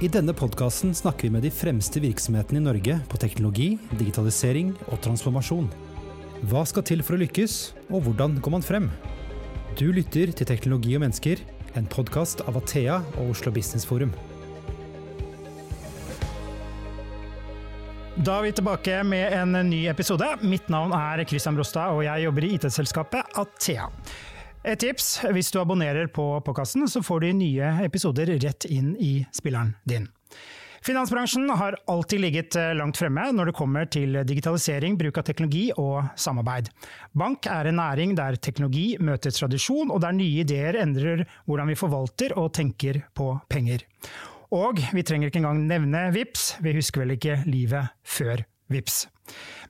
I denne podkasten snakker vi med de fremste virksomhetene i Norge på teknologi, digitalisering og transformasjon. Hva skal til for å lykkes, og hvordan går man frem? Du lytter til Teknologi og mennesker, en podkast av Athea og Oslo Business Forum. Da er vi tilbake med en ny episode. Mitt navn er Christian Brostad, og jeg jobber i IT-selskapet Athea. Et tips, hvis du abonnerer på podkasten, så får du nye episoder rett inn i spilleren din. Finansbransjen har alltid ligget eh, langt fremme når det kommer til digitalisering, bruk av teknologi og samarbeid. Bank er en næring der teknologi møter tradisjon, og der nye ideer endrer hvordan vi forvalter og tenker på penger. Og vi trenger ikke engang nevne VIPS, vi husker vel ikke livet før VIPS.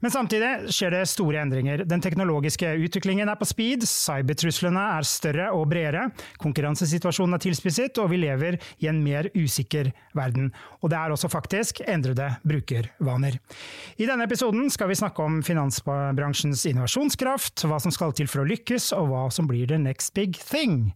Men samtidig skjer det store endringer. Den teknologiske utviklingen er på speed, cybertruslene er større og bredere, konkurransesituasjonen er tilspisset, og vi lever i en mer usikker verden. Og det er også faktisk endrede brukervaner. I denne episoden skal vi snakke om finansbransjens innovasjonskraft, hva som skal til for å lykkes, og hva som blir the next big thing.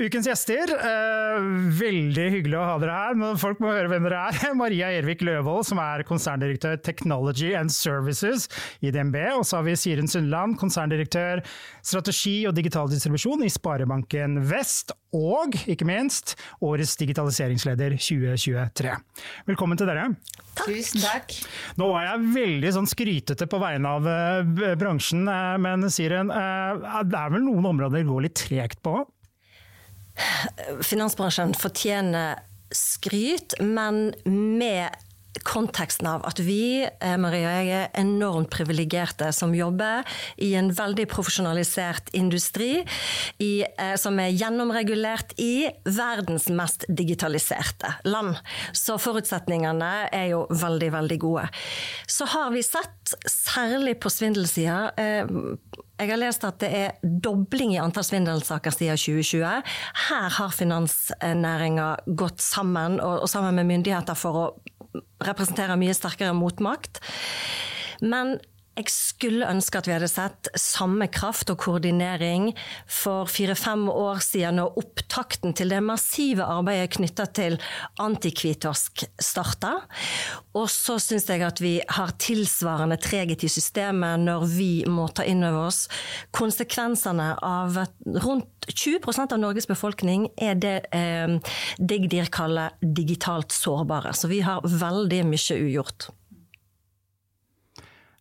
Ukens gjester, eh, veldig hyggelig å ha dere her, men folk må høre hvem dere er. Maria Ervik Løvold, som er konserndirektør Technology and Services i DNB. Og så har vi Siren Sundland, konserndirektør strategi og digital distribusjon i Sparebanken Vest. Og ikke minst årets digitaliseringsleder 2023. Velkommen til dere. Takk. Tusen takk. Nå var jeg veldig sånn skrytete på vegne av uh, bransjen, uh, men Siren, uh, det er vel noen områder det går litt tregt på? Finansbransjen fortjener skryt, men med konteksten av at vi Marie Maria og jeg, er enormt privilegerte som jobber i en veldig profesjonalisert industri, i, eh, som er gjennomregulert i verdens mest digitaliserte land. Så forutsetningene er jo veldig, veldig gode. Så har vi sett, særlig på svindelsida eh, jeg har lest at det er dobling i antall svindelsaker siden 2020. Her har finansnæringa gått sammen, og, sammen med myndigheter for å representere mye sterkere motmakt. Men jeg skulle ønske at vi hadde sett samme kraft og koordinering for fire-fem år siden, når opptakten til det massive arbeidet knytta til antikvitorsk starta. Og så syns jeg at vi har tilsvarende treghet i systemet når vi må ta inn over oss konsekvensene av at rundt 20% av Norges befolkning er det eh, Digdir kaller digitalt sårbare. Så vi har veldig mye ugjort.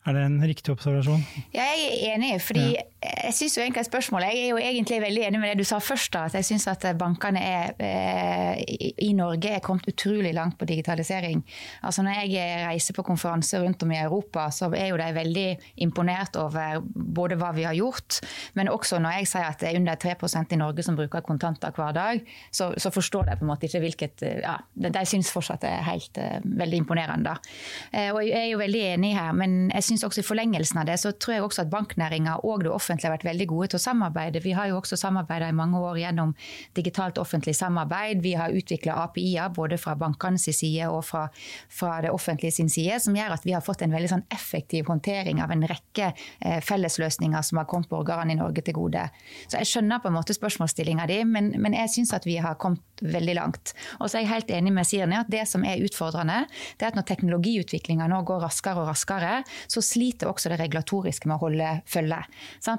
Er det en riktig observasjon? Jeg er enig. fordi ja jeg synes jo egentlig spørsmålet, jeg er jo egentlig veldig enig med det du sa først. da, at Jeg syns at bankene er, eh, i Norge er kommet utrolig langt på digitalisering. Altså Når jeg reiser på konferanser rundt om i Europa, så er jo de veldig imponert over både hva vi har gjort, men også når jeg sier at det er under 3% i Norge som bruker kontanter hver dag, så, så forstår de på en måte ikke hvilket ja, De syns fortsatt det er helt uh, veldig imponerende. da. og Jeg er jo veldig enig her, men jeg syns også i forlengelsen av det så tror jeg også at banknæringa og det offentlige offentlige har vært veldig gode til å samarbeide. Vi har jo også samarbeida i mange år gjennom digitalt offentlig samarbeid. Vi har utvikla API-er både fra bankenes side og fra, fra, det offentlige sin side, som gjør at vi har fått en veldig sånn effektiv håndtering av en rekke eh, fellesløsninger som har kommet borgerne i Norge til gode. Så jeg skjønner på en måte spørsmålsstillinga di, men, men jeg syns at vi har kommet veldig langt. Og så er jeg helt enig med Sirene at det som er utfordrende, det er at når teknologiutviklinga nå går raskere og raskere, så sliter også det regulatoriske med å holde følge.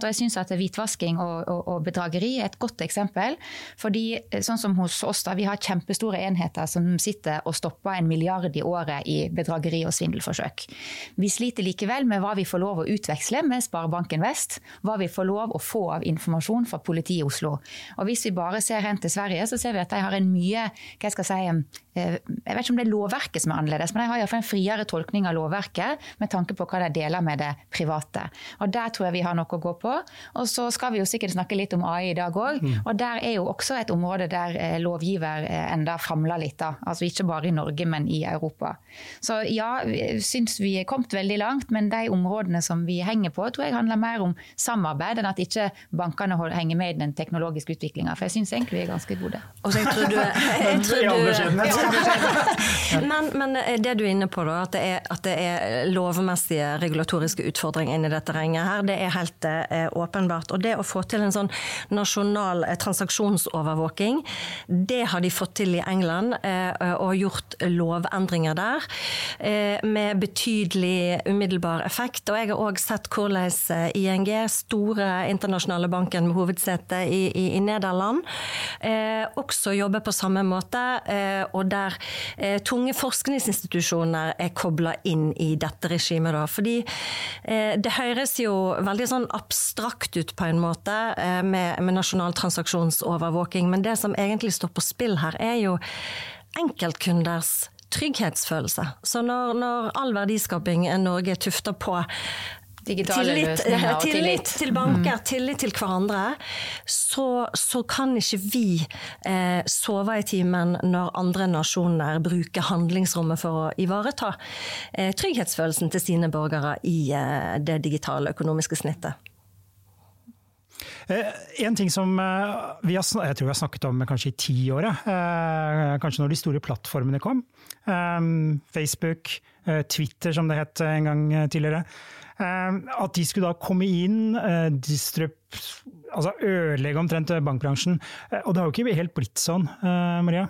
Og jeg syns at hvitvasking og, og, og, bedrageri er et godt eksempel. fordi eh, sånn som hos oss da, Vi har kjempestore enheter som sitter og stopper en milliard i året i bedrageri og svindelforsøk. Vi sliter likevel med hva vi får lov å utveksle med Sparebanken Vest. Hva vi får lov å få av informasjon fra politiet i Oslo. Og Hvis vi bare ser hen til Sverige, så ser vi at de har en mye hva jeg skal si, eh, jeg vet ikke om det er lovverket som er annerledes, men de har iallfall en friere tolkning av lovverket med tanke på hva de deler med det private. Og Der tror jeg vi har noe å gå på. Og så skal vi jo sikkert snakke litt om AI i dag òg. Mm. Og der er jo også et område der eh, lovgiver eh, enda famler litt. da. Altså Ikke bare i Norge, men i Europa. Så ja, syns vi er kommet veldig langt, men de områdene som vi henger på, tror jeg handler mer om samarbeid enn at ikke bankene henger med i den teknologiske utviklinga. For jeg syns egentlig vi er ganske gode. Og så jeg tror du, jeg tror du men, men, det du er inne på, da, at det er, at det er lovmessige regulatoriske utfordringer inni dette renget her, det er helt eh, åpenbart. Og det å få til en sånn nasjonal transaksjonsovervåking, det har de fått til i England, og gjort lovendringer der med betydelig umiddelbar effekt. Og jeg har òg sett hvordan ING, store internasjonale banken med hovedsete i, i, i Nederland, også jobber på samme måte, og der tunge forskningsinstitusjoner er kobla inn i dette regimet. Da. Fordi eh, det høres jo veldig sånn abstrakt ut på en måte eh, med, med nasjonal transaksjonsovervåking, men det som egentlig står på spill her, er jo enkeltkunders trygghetsfølelse. Så når, når all verdiskaping i Norge er tufta på Digitale tillit, løsninger og tillit. tillit. til banker, tillit til hverandre, så, så kan ikke vi eh, sove i timen når andre nasjoner bruker handlingsrommet for å ivareta eh, trygghetsfølelsen til sine borgere i eh, det digitale økonomiske snittet. Eh, En ting som eh, vi har, jeg tror vi har snakket om kanskje i tiåret, eh, kanskje når de store plattformene kom. Facebook, Twitter som det het en gang tidligere. At de skulle da komme inn, distrup, altså ødelegge omtrent bankbransjen. Og det har jo ikke helt blitt sånn, Maria?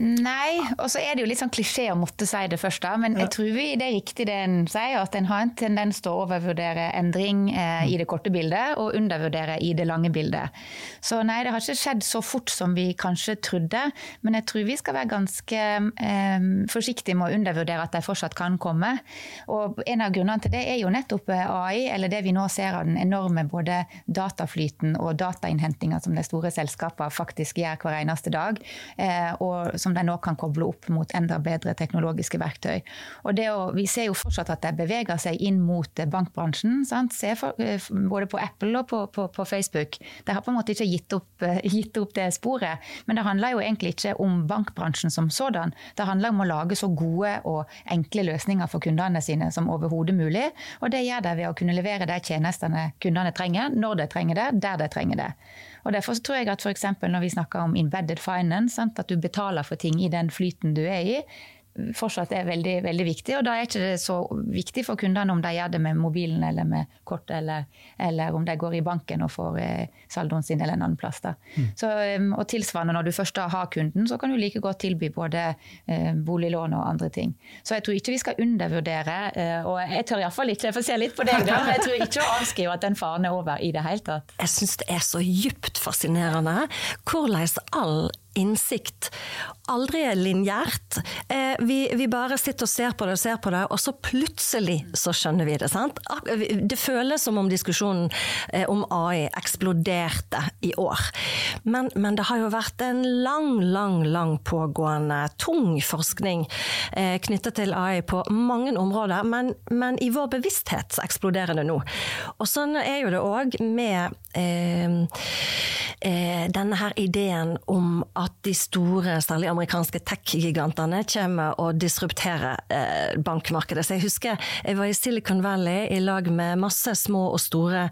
Nei, og så er det jo litt sånn klisjé å måtte si det først, da. Men jeg tror vi, det er riktig det en sier, at en har en tendens til å overvurdere endring eh, i det korte bildet, og undervurdere i det lange bildet. Så nei, det har ikke skjedd så fort som vi kanskje trodde, men jeg tror vi skal være ganske eh, forsiktige med å undervurdere at de fortsatt kan komme. Og en av grunnene til det er jo nettopp eh, AI, eller det vi nå ser av den enorme både dataflyten og datainnhentinga som de store selskapene faktisk gjør hver eneste dag. Eh, og som de nå kan koble opp mot enda bedre teknologiske verktøy. Å, vi ser jo fortsatt at de beveger seg inn mot eh, bankbransjen. Sant? Se for, eh, både på Apple og på, på, på Facebook. De har på en måte ikke gitt opp, eh, gitt opp det sporet. Men det handler jo egentlig ikke om bankbransjen som sådan. Det handler om å lage så gode og enkle løsninger for kundene sine som overhodet mulig. Og det gjør de ved å kunne levere de tjenestene kundene trenger, når de trenger det, der de trenger det. Og Derfor tror jeg at f.eks. når vi snakker om embedded finance, sant, at du betaler for ting i den flyten du er i, fortsatt er veldig, veldig viktig. Og da er ikke det så viktig for kundene om de gjør det med mobilen eller med kortet, eller, eller om de går i banken og får eh, saldoen sin eller en annen plass. Da. Så, eh, og tilsvarende når du først da har kunden, så kan du like godt tilby både eh, boliglån og andre ting. Så jeg tror ikke vi skal undervurdere, eh, og jeg tør iallfall ikke, jeg får se litt på deg, da, men jeg tror ikke å avskrive at den faren er over i det hele tatt. Jeg syns det er så djupt fascinerende hvordan all innsikt aldri linjært. Eh, vi, vi bare sitter og ser på det og ser på det, og så plutselig så skjønner vi det. sant? Det føles som om diskusjonen eh, om AI eksploderte i år. Men, men det har jo vært en lang, lang, lang pågående tung forskning eh, knyttet til AI på mange områder, men, men i vår bevissthet så eksploderer det nå. Og sånn er jo det òg med denne her ideen om at de store, særlig amerikanske tech-gigantene, kommer og disrupterer eh, bankmarkedet. Så jeg husker jeg var i Silicon Valley i lag med masse små og store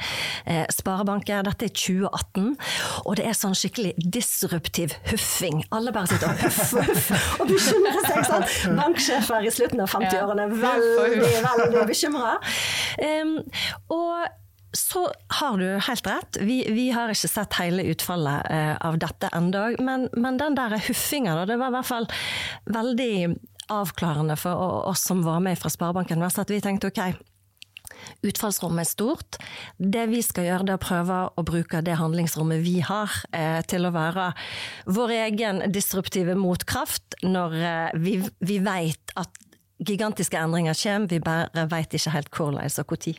eh, sparebanker. Dette er 2018, og det er sånn skikkelig disruptiv huffing. Alle bare sitter og huffer huff, og bekymrer seg. sant? Banksjefer i slutten av 50-årene, veldig, veldig bekymra. Og så har du helt rett. Vi, vi har ikke sett hele utfallet eh, av dette ennå. Men, men den der huffinga, det var i hvert fall veldig avklarende for oss som var med fra Sparebanken at vi tenkte ok, utfallsrommet er stort. Det vi skal gjøre, det er å prøve å bruke det handlingsrommet vi har, eh, til å være vår egen disruptive motkraft når eh, vi, vi vet at gigantiske endringer kommer, vi bare vet ikke helt hvordan og når.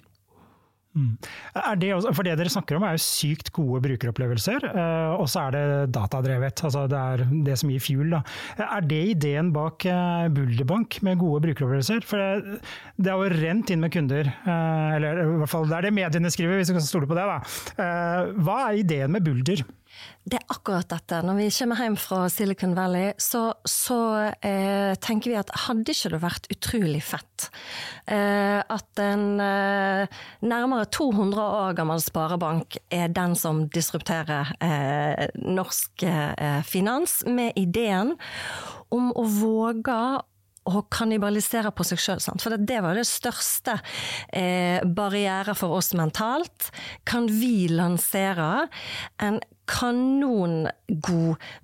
Er det, for det dere snakker om er jo sykt gode brukeropplevelser, eh, og så er det datadrevet. Altså det er det som gir fuel. Da. Er det ideen bak eh, Bulderbank med gode brukeropplevelser? For det, det er jo rent inn med kunder, eh, eller i hvert fall det er det mediene skriver, hvis vi kan stole på det. Da. Hva er ideen med Bulder? Det er akkurat dette. Når vi kommer hjem fra Silicon Valley, så, så eh, tenker vi at hadde ikke det vært utrolig fett eh, at en eh, nærmere 200 år gammel sparebank er den som disrupterer eh, norsk eh, finans, med ideen om å våge å kannibalisere på seg sjøl. For det var det største eh, barriere for oss mentalt. Kan vi lansere en kanongod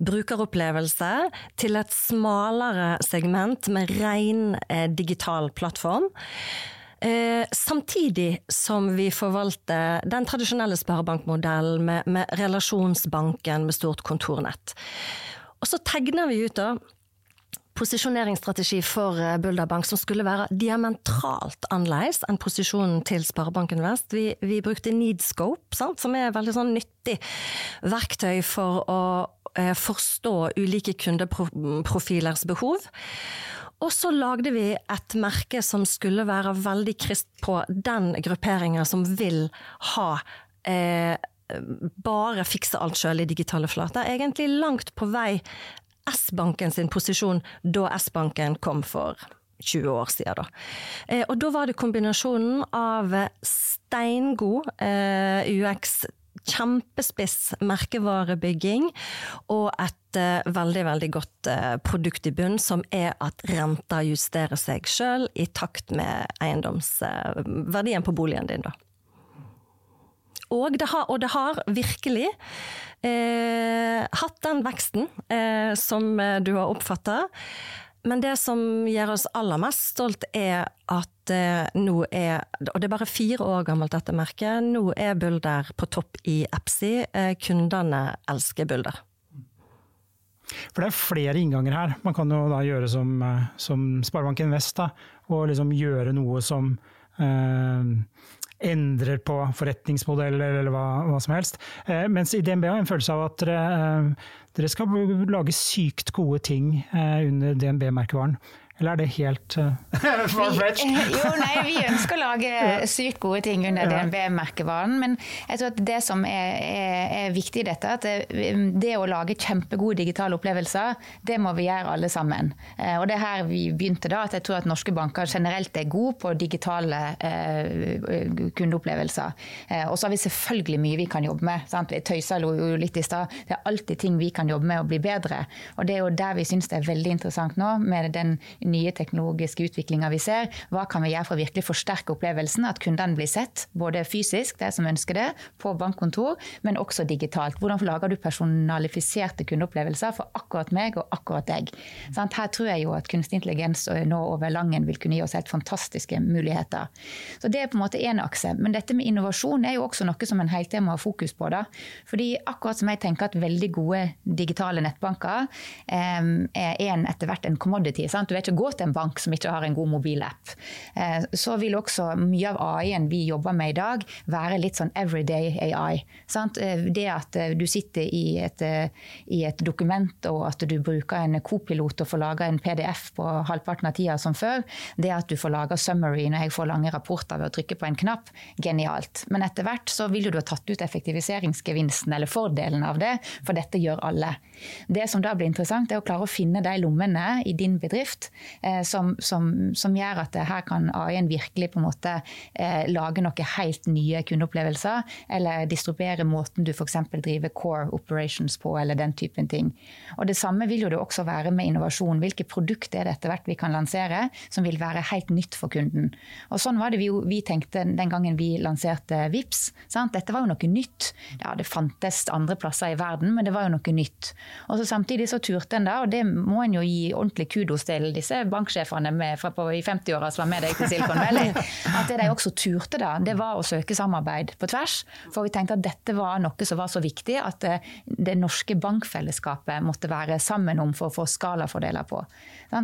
brukeropplevelse til et smalere segment med ren eh, digital plattform? Eh, samtidig som vi forvalter den tradisjonelle sparebankmodellen med, med, relasjonsbanken med stort kontornett. Og så tegner vi ut da posisjoneringsstrategi for Bulda Bulder Bank som skulle være diametralt annerledes enn posisjonen til Sparebanken Vest. Vi, vi brukte Needscope, sant? som er et veldig sånn nyttig verktøy for å eh, forstå ulike kundeprofilers behov. Og så lagde vi et merke som skulle være veldig krist på den grupperinga som vil ha eh, bare fikse alt sjøl i digitale flater. Egentlig langt på vei S-banken sin posisjon da S-banken kom for 20 år siden. Da. Eh, og da var det kombinasjonen av steingod eh, UX kjempespiss merkevarebygging og et uh, veldig, veldig godt produkt i bunn, som er at renta justerer seg sjøl i takt med eiendomsverdien på boligen din, da. Og det har, og det har virkelig eh, hatt den veksten eh, som du har oppfatta. Men det som gjør oss aller mest stolt, er at eh, nå er Og det er bare fire år gammelt, dette merket. Nå er Bulder på topp i EPSI. Eh, kundene elsker Bulder. For det er flere innganger her. Man kan jo da gjøre som, eh, som Sparebanken Vest, da, og liksom gjøre noe som eh, endrer på forretningsmodeller eller hva, hva som helst. Eh, mens i DNB har jeg en følelse av at dere, eh, dere skal lage sykt gode ting eh, under DNB-merkevaren. Eller er det helt uh, far-fetched? jo, nei, vi ønsker å lage sykt gode ting under ja. DNB-merkevaren. Men jeg tror at det som er, er, er viktig i dette, at det, det, å lage kjempegode digitale opplevelser, det må vi gjøre alle sammen. Eh, og det er her vi begynte da, at jeg tror at norske banker generelt er gode på digitale uh, kundeopplevelser. Uh, og så har vi selvfølgelig mye vi kan jobbe med. Sant? Vi tøysa litt i stad. Det er alltid ting vi kan jobbe med å bli bedre. Og det er jo der vi syns det er veldig interessant nå, med den nye teknologiske utviklinga vi ser. Hva kan vi gjøre for å virkelig forsterke opplevelsen? At kundene blir sett, både fysisk, de som ønsker det, på bankkontor, men også digitalt. Hvordan lager du personalifiserte kundeopplevelser for akkurat meg og akkurat deg? Her tror jeg jo at kunstig intelligens nå over langen vil kunne gi oss helt fantastiske muligheter. Så Det er på en måte én akse. Men dette med innovasjon er jo også noe som en hele tiden må ha fokus på. da. Fordi akkurat som jeg tenker at veldig gode digitale nettbanker eh, er en etter hvert en commodity. Sant? Du vet ikke gå til en bank som ikke har en god mobilapp. Eh, så vil også mye av AI-en vi jobber med i dag, være litt sånn everyday AI. Sant? det at eh, du sitter i et, i et dokument og at du bruker en kopilot og får laga en PDF på halvparten av tida som før. Det at du får laga summary når jeg får lange rapporter ved å trykke på en knapp, genialt. Men etter hvert så vil du ha tatt ut effektiviseringsgevinsten eller fordelen av det, for dette gjør alle. Det som da blir interessant, er å klare å finne de lommene i din bedrift Eh, som, som, som, gjør at her kan AI-en virkelig på en måte eh, lage noen helt nye kundeopplevelser. Eller distribuere måten du f.eks. driver core operations på, eller den typen ting. Og Det samme vil jo det også være med innovasjon. Hvilke produkter er det etter hvert vi kan lansere som vil være helt nytt for kunden. Og Sånn var det vi, vi tenkte den gangen vi lanserte VIPS. Sant? Dette var jo noe nytt. Ja, Det fantes andre plasser i verden, men det var jo noe nytt. Og så Samtidig så turte en da, og det må en jo gi ordentlig kudos til disse banksjefene med, på, i 50-åra som var med deg til Silicon Valley, at det de også turte da, det var å søke samarbeid på tvers. For vi tenkte at dette var noe som var så viktig at det, eh, det norske bankfellesskapet måtte være sammen om for å få skalafordeler på.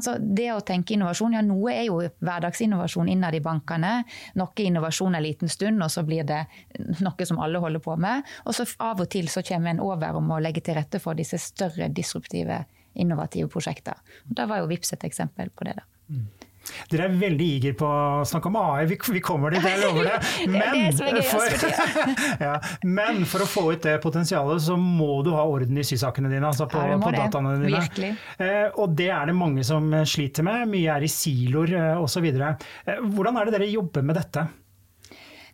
Så det å tenke innovasjon, ja noe er jo hverdagsinnovasjon innad i bankene. Noe innovasjon en liten stund, og så blir det noe som alle holder på med. Og så av og til så kommer en over om å legge til rette for disse større disruptive innovative prosjekter. Og Da var jo VIPS et eksempel på det. da. Mm. Dere er veldig iger på å snakke om AI, vi, vi kommer dit, jeg lover det. Men, det for, ja, men for å få ut det potensialet, så må du ha orden i sysakene dine. Altså på, ja, på dataene dine. Virkelig. og det er det mange som sliter med. Mye er i siloer eh, osv. Eh, hvordan er det dere jobber med dette?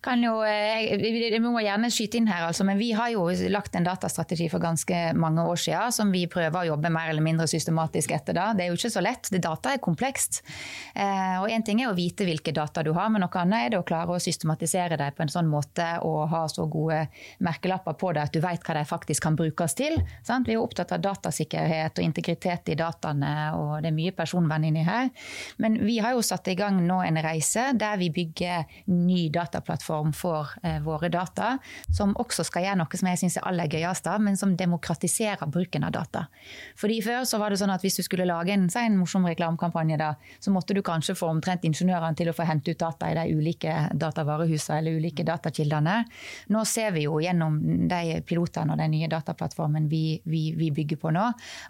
Kan jo, Vi må gjerne skyte inn her, altså, men vi har jo lagt en datastrategi for ganske mange år siden som vi prøver å jobbe mer eller mindre systematisk etter. da. Det er jo ikke så lett. Det Data er komplekst. Og Én ting er å vite hvilke data du har, men noe annet er det å klare å systematisere dem på en sånn måte og ha så gode merkelapper på det at du vet hva de faktisk kan brukes til. Sant? Vi er opptatt av datasikkerhet og integritet i dataene, og det er mye personvern inni her. Men vi har jo satt i gang nå en reise der vi bygger ny dataplattform for eh, våre data, som også skal gjøre noe som jeg syns er aller gøyest, men som demokratiserer bruken av data. Fordi Før så var det sånn at hvis du skulle lage en, en morsom reklamekampanje, da, så måtte du kanskje få omtrent ingeniørene til å få hente ut data i de ulike datavarehusene eller ulike datakildene. Nå ser vi jo gjennom de pilotene og den nye dataplattformen vi, vi, vi bygger på nå,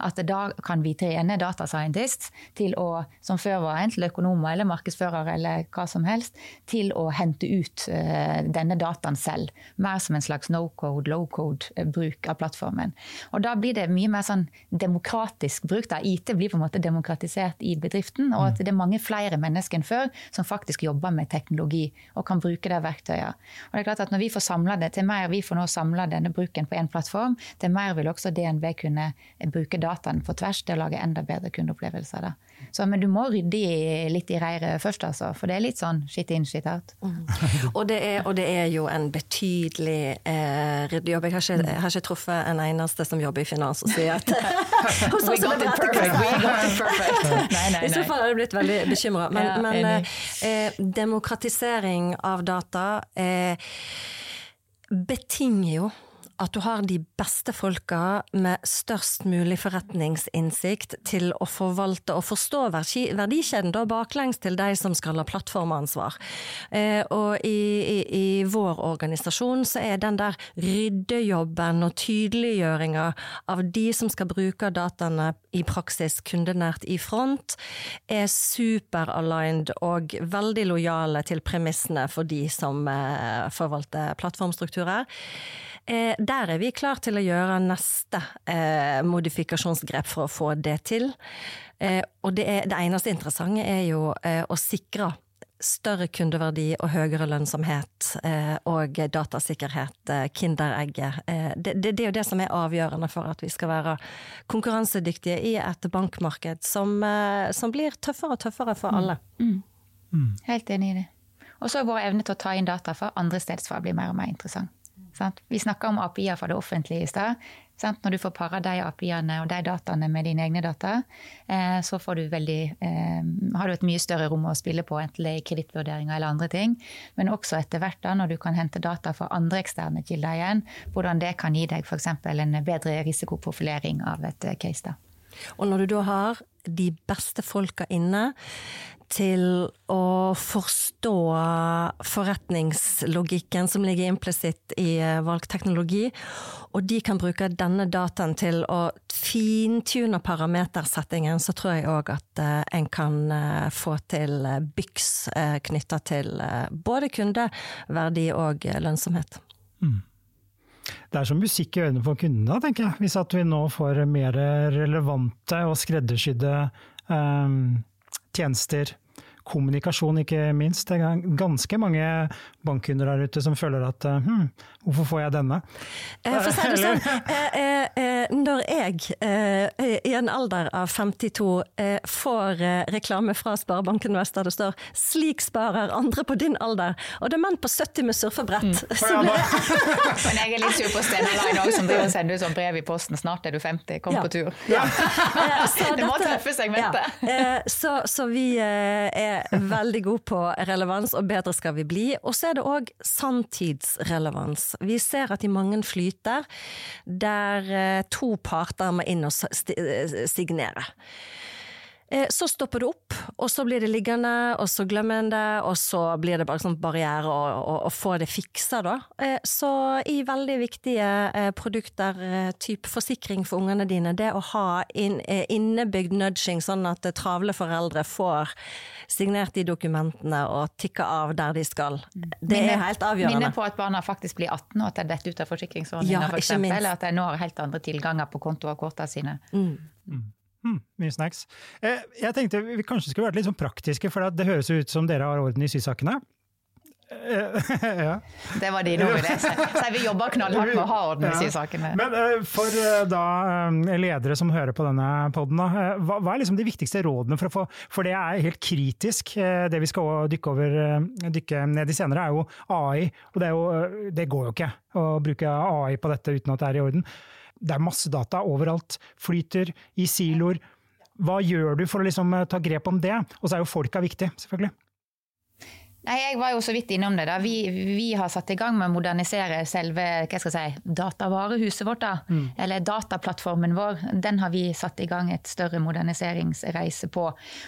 at da kan vi trene data scientists til å, som før var enten økonomer eller markedsførere eller hva som helst, til å hente ut uh, denne dataen selv. Mer som en slags no code, low code-bruk av plattformen. Og da blir det mye mer sånn demokratisk bruk. Da. IT blir på en måte demokratisert i bedriften, og at det er mange flere mennesker enn før som faktisk jobber med teknologi og kan bruke det verktøyet. Og det er klart at når vi får samla det, til mer vi får nå samla denne bruken på én plattform, til mer vil også DNB kunne bruke dataen på tvers til å lage enda bedre kundeopplevelser. Da. Så, men du må rydde litt i reiret først, altså. For det er litt sånn shit in, shit out. Mm. og, det er, og, det er, jo en betydelig eh, ryddejobb. Jeg jeg har ikke, truffet en eneste som jobber i finans og sier at hos oss er det perfekt! I så fall hadde jeg blitt veldig bekymra. Men, ja, men eh, demokratisering av data eh, betinger jo at du har de beste folka med størst mulig forretningsinnsikt til å forvalte og forstå verdikjeden, da baklengs til de som skal ha plattformansvar. Eh, og i, i, i, vår organisasjon så er den der ryddejobben og tydeliggjøringa av de som skal bruke dataene i praksis kundenært i front, er super-aligned og veldig lojale til premissene for de som eh, forvalter plattformstrukturer. Eh, der er vi klar til å gjøre neste eh, modifikasjonsgrep for å få det til. Eh, og det, er, det eneste interessante er jo eh, å sikre større kundeverdi og høyere lønnsomhet eh, og datasikkerhet, eh, Kinderegget. Det, det, det, er jo det som er avgjørende for at vi skal være konkurransedyktige i et bankmarked som, som blir tøffere og tøffere for alle. Mm. Mm. Helt enig i det. Og så er vår evne til å ta inn data fra andre stedsfra blir mer og mer interessant. Sant? Vi snakka om API-er fra det offentlige i stad. Når du får para de API-ene og de dataene med dine egne data, eh, så du veldig, eh, har du et mye større rom å spille på, enten det er kredittvurderinger eller andre ting. Men også etter hvert, da, når du kan hente data fra andre eksterne kilder igjen, hvordan det kan gi deg f.eks. en bedre risikoprofilering av et eh, case. da. Og når du da har de beste folka inne til å forstå forretningslogikken som ligger implisitt i valgteknologi. og de kan bruke denne dataen til å fintune parametersettingen, så tror jeg òg at eh, en kan eh, få til byks knytta til både kundeverdi og lønnsomhet. Mm. Det er som musikk i øynene på kundene, tenker jeg. Hvis at vi nå får mer relevante og skreddersydde um, tjenester kommunikasjon, ikke minst. Det er ganske mange bankkunder der ute som føler at hm, hvorfor får jeg denne? Eh, for å si det sånn, eh, eh, når jeg i en alder av 52 får reklame fra Sparebanken Vest der det står 'slik sparer andre på din alder', og det er menn på 70 med surfebrett mm. Men jeg er litt sur på Stena Line òg, som driver og sender ut sånn brev i posten 'snart er du 50, kom ja. på tur'. Ja. det må treffe segmentet. Ja. Så, så vi er veldig gode på relevans, og bedre skal vi bli. Og så er det òg sanntidsrelevans. Vi ser at i mange flyter der eh, to parter må inn og eh, signere. Eh, så stopper det opp, og så blir det liggende, og så glemmer en det, og så blir det bare sånn barriere å, få det fiksa, da. Eh, så i veldig viktige eh, produkter, type forsikring for ungene dine, det å ha innebygd nudging, sånn at travle foreldre får signert de dokumentene og tikka av der de skal, det minne, er helt avgjørende. Minne på at barna faktisk blir 18, og at de er dette ut av forsikringsordninga, ja, f.eks., eller at de når helt andre tilganger på konto og kortene sine. Mm. Mm. Hmm, mye snacks. Eh, jeg tenkte vi kanskje skulle vært litt sånn praktiske, for det høres ut som dere har orden i sysakene. ja. Det var dine ord. Så vi jobber knallhardt med å ha orden i sysakene. sakene. Men eh, for uh, da uh, ledere som hører på denne poden, hva, hva, er liksom de viktigste rådene for å få For det er helt kritisk. det vi skal dykke, over, dykke ned i senere, er jo AI. Og det, jo, det går jo ikke å bruke AI på dette uten at det er i orden. Det er masse data overalt. Flyter i siloer. Hva gjør du for å liksom ta grep om det? Og så er jo folka viktig, selvfølgelig. Nei, Jeg var jo så vidt innom det. da. Vi, vi, har satt i gang med å modernisere selve hva skal jeg si, datavarehuset vårt. da. Mm. Eller dataplattformen vår. Den har vi satt i gang et større moderniseringsreise på.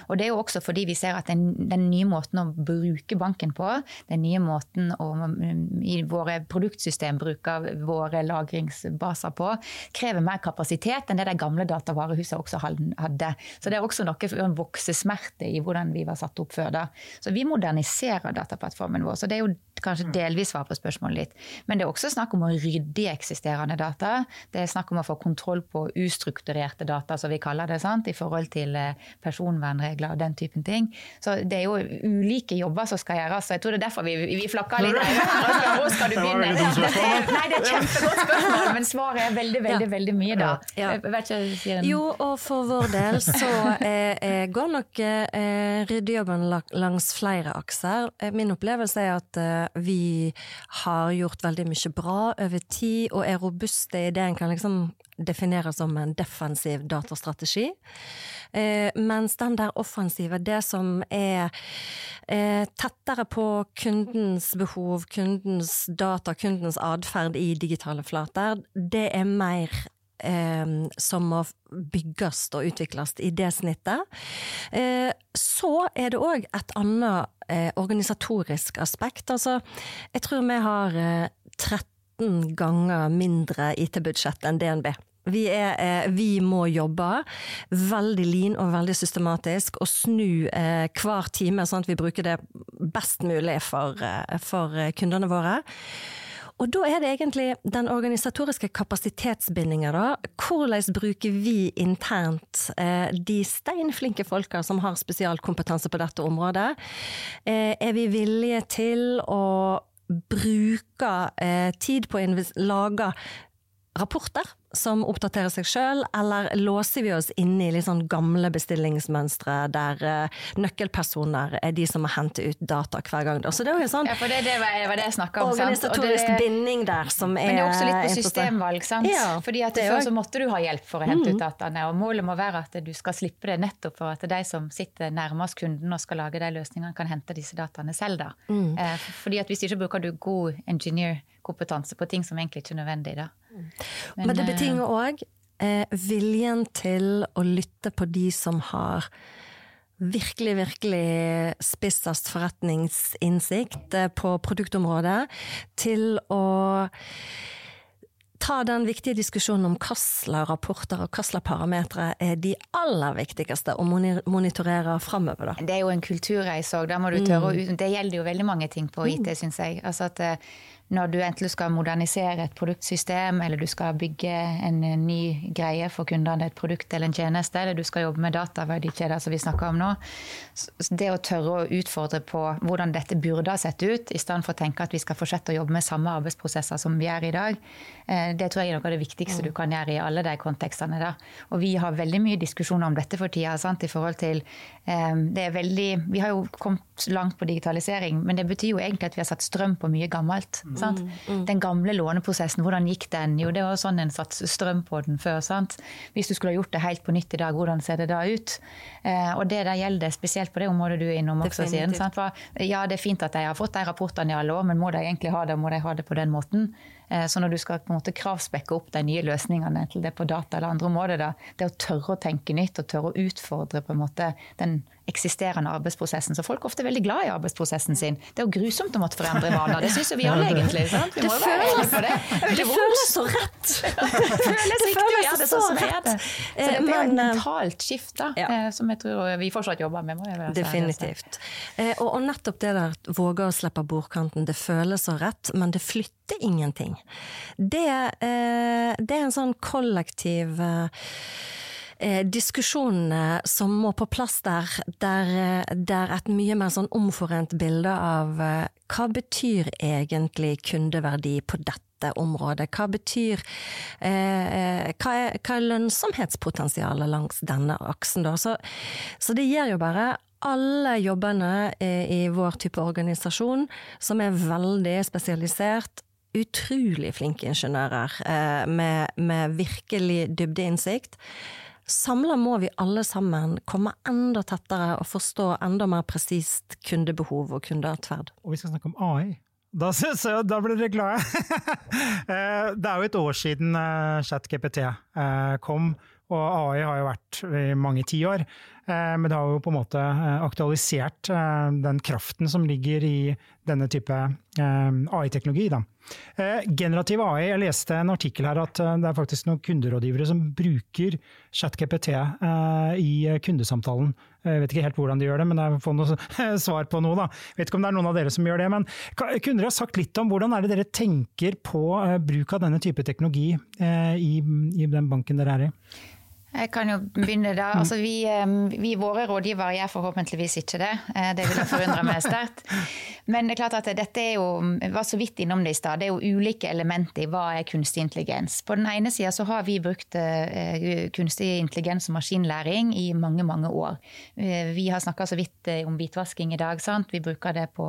Og Det er jo også fordi vi ser at den, den nye måten å bruke banken på, den nye måten å i våre produktsystem bruke våre lagringsbaser på, krever mer kapasitet enn det de gamle datavarehusene også hadde. Så det er også noe for en voksesmerte i hvordan vi var satt opp før. da. Så vi moderniserer av dataplattformen vår. Så det er jo kanskje mm. delvis svar på spørsmålet litt. Men det er også snakk om å rydde i eksisterende data. Det er snakk om å få kontroll på ustrukturerte data, som vi kaller det, sant? i forhold til eh, personvernregler og den typen ting. Så det er jo ulike jobber som skal gjøres. Så jeg tror det er derfor vi, vi flakker litt Hvor skal du begynne? Det er, nei, det er et kjempegodt spørsmål, men svaret er veldig, veldig, veldig mye, da. Ja. Ikke, jo, og for vår del så eh, eh går nok eh, ryddejobben langs flere akser. Eh, min opplevelse er at eh, vi har gjort veldig mye bra over tid, og er robuste i det en kan liksom definere som en defensiv datastrategi. Eh, mens den der offensive, det som er tettere på kundens behov, kundens data, kundens atferd i digitale flater, det er mer eh, som må bygges og utvikles i det snittet. Eh, så er det òg et annet eh, organisatorisk aspekt. Altså, jeg tror vi har 13 eh, ganger mindre IT-budsjett enn DNB. Vi, er, eh, vi, må jobbe veldig lean og veldig systematisk og snu eh, hver time, sånn at vi bruker det best mulig for, eh, for kundene våre. Og da er det egentlig den organisatoriske kapasitetsbindinga, da. Hvordan bruker vi internt eh, de steinflinke folka som har spesialkompetanse på dette området? Eh, er vi villige til å bruke eh, tid på å lage rapporter som oppdaterer seg sjøl, eller låser vi oss inne i litt sånn gamle bestillingsmønstre der uh, nøkkelpersoner er de som må hente ut data hver gang? Så det er jo sånn ja, for det, det var, var det jeg snakka om. Organisatorisk det, binding der som er Men det er også litt på systemvalg, sant. Ja, Fordi at før så måtte du ha hjelp for å hente mm. ut dataene, og målet må være at du skal slippe det nettopp for at de som sitter nærmest kunden og skal lage de løsningene, kan hente disse dataene selv, da. Mm. Eh, fordi at hvis ikke bruker du god engineer-kompetanse på ting som egentlig ikke er nødvendig, da. Men, Men det betinger òg eh, viljen til å lytte på de som har virkelig, virkelig spissest forretningsinnsikt eh, på produktområdet, til å ta den viktige diskusjonen om hvilke rapporter og hvilke parametere er de aller viktigste å monitorere framover. Det er jo en kulturreise òg. Mm. Det gjelder jo veldig mange ting på IT, mm. syns jeg. Altså at eh, når du enten skal modernisere et produktsystem, eller du skal bygge en ny greie for kundene, et produkt eller en tjeneste, eller du skal jobbe med dataverdikjeder, som vi snakker om nå. Det å tørre å utfordre på hvordan dette burde ha sett ut, i stedet for å tenke at vi skal fortsette å jobbe med samme arbeidsprosesser som vi gjør i dag, eh, det tror jeg er noe av det viktigste du kan gjøre i alle de kontekstene. Da. Og vi har veldig mye diskusjoner om dette for tida. Sant? i forhold til um, det er veldig, Vi har jo kommet langt på digitalisering, men det betyr jo egentlig at vi har satt strøm på mye gammelt. Mm. Mm, mm. Den gamle låneprosessen, hvordan gikk den? Jo, det var sånn en satt strøm på den før. sant? Hvis du skulle ha gjort det helt på nytt i dag, hvordan ser det da ut? Uh, og det der gjelder spesielt på det området du er innom også, siden. Ja, det er fint at de har fått de rapportene i alle år, men må de egentlig ha det, må de ha det på den måten? Eh, så når du skal på en måte kravspekke opp de nye løsningene, til det på data eller andre områder, da, det å tørre å tenke nytt og tørre å utfordre på en måte den eksisterende arbeidsprosessen. Så folk er ofte veldig glad i arbeidsprosessen sin. Det er jo grusomt å måtte forandre vaner. Det syns jo vi alle, egentlig. Sant? Vi det, føles, det. det føles så rett! det føles riktig å gjøre det sånn som det er. Så det er et mentalt skift da, ja. Eh, som jeg tror vi fortsatt jobber med. Definitivt. Eh, og, nettopp det der våge å slippe bordkanten. Det føles så rett, men det flytter ingenting. Det, eh, det er en sånn kollektiv eh, diskusjonene som må på plass der, der, der et mye mer sånn omforent bilde av eh, hva betyr egentlig kundeverdi på dette området? Hva betyr eh, hva, er, hva er lønnsomhetspotensialet langs denne aksen, da? Så, så det gir jo bare alle jobbene i vår type organisasjon, som er veldig spesialisert, utrolig flinke ingeniører eh, med, med virkelig dybdeinnsikt. Samla må vi alle sammen komme enda tettere og forstå enda mer presist kundebehov og kundeatferd. Og vi skal snakke om AI. Da, da blir dere glade! Eh, det er jo et år siden eh, ChatGPT kom, og AI har jo vært i mange tiår. Eh, men det har jo på en måte eh, aktualisert eh, den kraften som ligger i denne type AI-teknologi. Generativ AI, jeg leste en artikkel her at det er faktisk noen kunderådgivere som bruker ChatGPT i kundesamtalen. Jeg vet ikke helt hvordan de gjør det, men jeg får noe svar på noe. da. Jeg vet ikke om det er noen av dere som gjør det. Men kunne dere ha sagt litt om hvordan er det dere tenker på bruk av denne type teknologi i, den banken dere er i? Jeg kan jo begynne da. Altså, vi, vi, våre rådgivere gjør forhåpentligvis ikke det. Eh, det vil jeg forundre meg sterkt. Men det er klart at dette er jo, var så vidt innom det i stad, det er jo ulike elementer i hva er kunstig intelligens. På den ene sida så har vi brukt eh, kunstig intelligens og maskinlæring i mange, mange år. Eh, vi har snakka så vidt om hvitvasking i dag. sant? Vi bruker det på,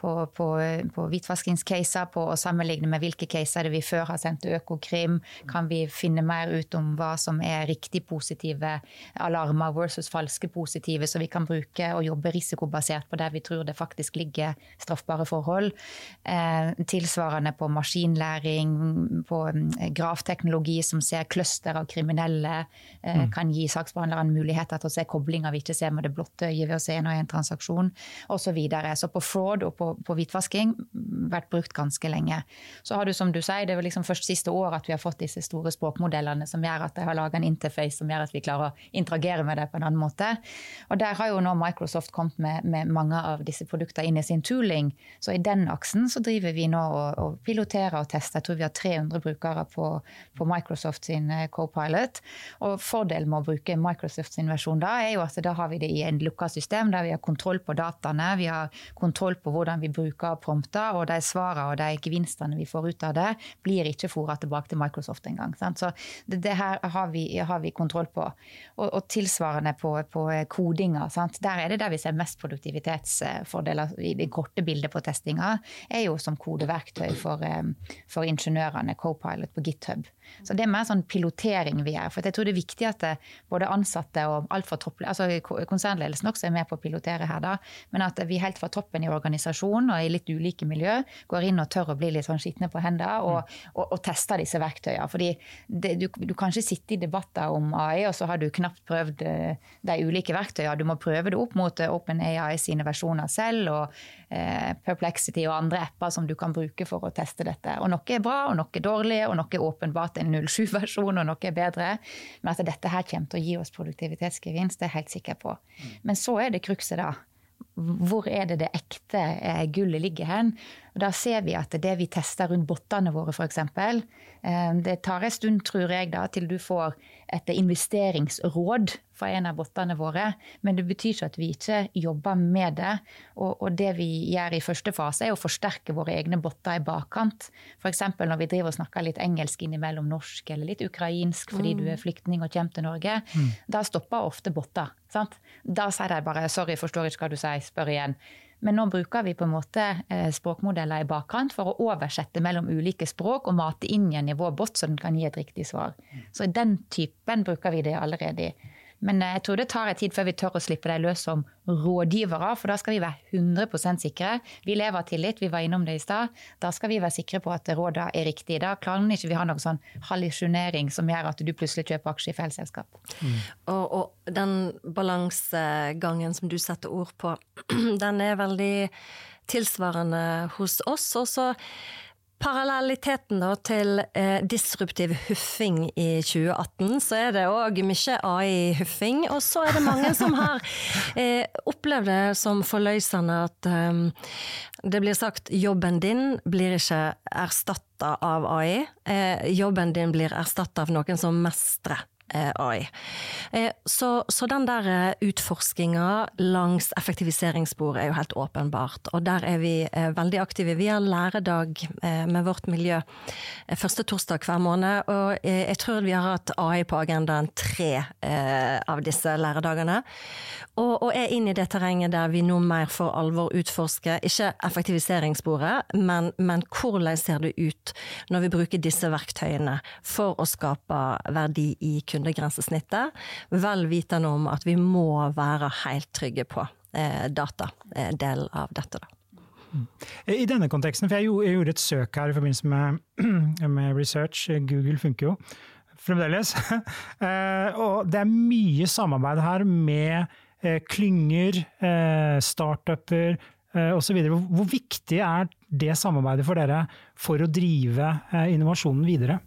på, på, på hvitvaskingscaser, på å sammenligne med hvilke caser vi før har sendt til Økokrim. Kan vi finne mer ut om hva som er riktig riktig positive alarmer versus falske positive, så vi kan bruke og jobbe risikobasert på der vi tror det faktisk ligger straffbare forhold. Eh, tilsvarende på maskinlæring, på eh, grafteknologi som ser cluster av kriminelle, eh, mm. kan gi saksbehandleren muligheter til å se koblinger vi ikke ser med det blotte øyet ved å se en og en transaksjon, osv. Så, videre. så på fraud og på, på hvitvasking vært brukt ganske lenge. Så har du som du sier, det er liksom først siste år at vi har fått disse store språkmodellene som gjør at de har laga en interface interface som gjør at vi klarer å interagere med det på en annen måte. Og Der har jo nå Microsoft kommet med, med mange av disse produktene inn i sin tooling. Så i den aksen så driver vi nå og, og piloterer og tester. Jeg tror vi har 300 brukere på, på Microsoft sin co-pilot. Og Fordelen med å bruke Microsoft sin versjon da, er jo at da har vi det i en lukka system der vi har kontroll på dataene, vi har kontroll på hvordan vi bruker prompter, og de svarene og de gevinstene vi får ut av det, blir ikke fora tilbake til Microsoft engang. Så det, det her har vi, har vi kontroll på. Og, og tilsvarende på, på kodinga. Sant? Der er det der vi ser mest produktivitetsfordeler i det korte bildet på testinga, er jo som kodeverktøy for, eh, for ingeniørene, Copilot på GitHub. Så det er mer sånn pilotering vi gjør. For jeg tror det er viktig at både ansatte og alt fra topp, altså konsernledelsen også er med på å pilotere her, da. Men at vi helt fra toppen i organisasjonen og i litt ulike miljø går inn og tør å bli litt sånn skitne på hendene og, mm. og, og, tester disse verktøyene. Fordi det, du, du, kan ikke sitte i debatter om AI, og så har du knapt prøvd eh, de ulike verktøyene. Du må prøve det opp mot eh, OpenAI sine versjoner selv, og eh, Perplexity og andre apper som du kan bruke for å teste dette. Og noe er bra, og noe er dårlig, og noe er åpenbart en 07-versjon og noe er bedre. Men at dette her kommer til å gi oss produktivitetsgevinst, det er jeg helt sikker på. Men så er det krukset, da. Hvor er det det ekte eh, gullet ligger hen? Og da ser vi at det vi tester rundt bottene våre, f.eks. Eh, det tar en stund, tror jeg, da, til du får et investeringsråd fra en av bottene våre. Men det betyr ikke at vi ikke jobber med det. Og, og det vi gjør i første fase, er å forsterke våre egne botter i bakkant. F.eks. når vi driver og snakker litt engelsk innimellom norsk eller litt ukrainsk fordi mm. du er flyktning og kommer til Norge. Mm. Da stopper ofte botter. Sant? Da sier de bare 'sorry, forstår ikke hva du sier', spør igjen. Men nå bruker vi på en måte eh, språkmodeller i bakkant for å oversette mellom ulike språk og mate inn igjen i vår bot, så den kan gi et riktig svar. Så i den typen bruker vi det allerede i. Men eh, jeg tror det tar en tid før vi tør å slippe deg løs som rådgivere, for da skal vi være 100% sikre. Vi lever av tillit, vi var innom det i stad. Da skal vi være sikre på at rådene er riktige. Da klarer ikke vi ha noen sånn hallisjonering som gjør at du plutselig kjøper aksjer i feil selskap. Mm. Og, og, den balansegangen som du setter ord på, den er veldig tilsvarende hos oss. Og så parallelliteten da til eh, disruptiv huffing i 2018, så er det òg mye AI-huffing. Og så er det mange som har eh, opplevd det som forløsende at eh, det blir sagt jobben din blir ikke erstatta av AI. Eh, jobben din blir erstatta av noen som mestrer AI. Eh, så, så, den der eh, utforskinga langs effektiviseringsspor er jo helt åpenbart, og der er vi veldig aktive. Vi har læredag med vårt miljø første torsdag hver måned, og jeg tror vi har hatt AI på agendaen tre av disse læredagene. Og, og er inn i det terrenget der vi nå mer for alvor utforsker, ikke effektiviseringssporet, men, men hvordan ser det ut når vi bruker disse verktøyene for å skape verdi i kundegrensesnittet, vel vitende om at vi må være helt trygge på data, datadelen eh, av dette. da. I denne konteksten, for jeg gjorde et søk her i forbindelse med, med research, Google funker jo fremdeles, eh, og det er mye samarbeid her med Eh, klynger, eh, startuper eh, osv. Hvor viktig er det samarbeidet for dere for å drive innovasjonen videre?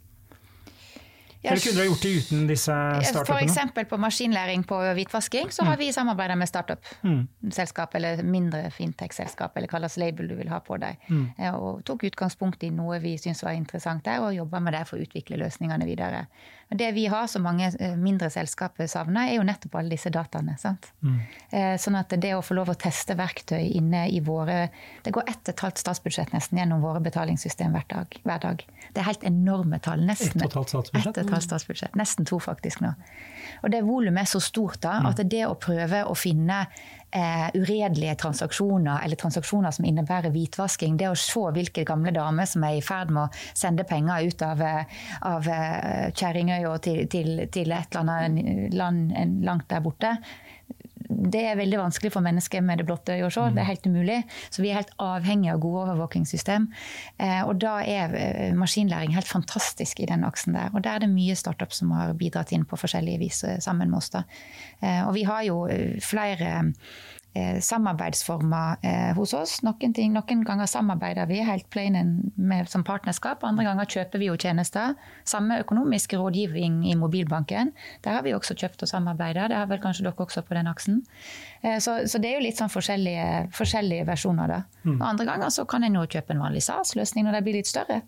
Eller kunne dere gjort det uten disse startupene? F.eks. på maskinlæring på hvitvasking, så har vi samarbeida med startup-selskap, mm. eller mindre fintech-selskap, eller hva slags label du vil ha på deg. Mm. Og tok utgangspunkt i noe vi syntes var interessant der, og jobba med det for å utvikle løsningene videre. Men det vi har, som mange eh, mindre selskaper savner, er jo nettopp alle disse dataene. sant? Mm. Eh, sånn at det å få lov å teste verktøy inne i våre Det går ett og et halvt statsbudsjett nesten gjennom våre betalingssystem hver dag. Hver dag. Det er helt enorme tall. Nesten ett og et halvt statsbudsjett? Et og et halvt statsbudsjett. Nesten to, faktisk, nå. Og det volumet er så stort da, at det å prøve å finne eh, uredelige transaksjoner, eller transaksjoner som innebærer hvitvasking. Det å se hvilke gamle damer som er i ferd med å sende penger ut av, eh, av eh, Kjerringøya til, til, til, et eller annet land langt der borte det er veldig vanskelig for mennesker med det blotte øyet å se. Det er helt umulig. Så vi er helt avhengig av gode overvåkingssystem. Eh, og da er eh, maskinlæring helt fantastisk i den aksen der. Og der er det mye startup som har bidratt inn på forskjellige vis eh, sammen med oss. da. Og vi har jo flere samarbeidsformer eh, hos oss. Noen, ting, noen, ganger samarbeider vi helt plain med, som partnerskap, andre ganger kjøper vi jo tjenester. Samme økonomisk rådgivning i mobilbanken. Der har vi også kjøpt og samarbeida. Det har vel kanskje dere også på den aksen. Eh, så, så, det er jo litt sånn forskjellige, forskjellige versjoner, da. Mm. Andre ganger så kan en jo kjøpe en vanlig SAS-løsning når de blir litt større.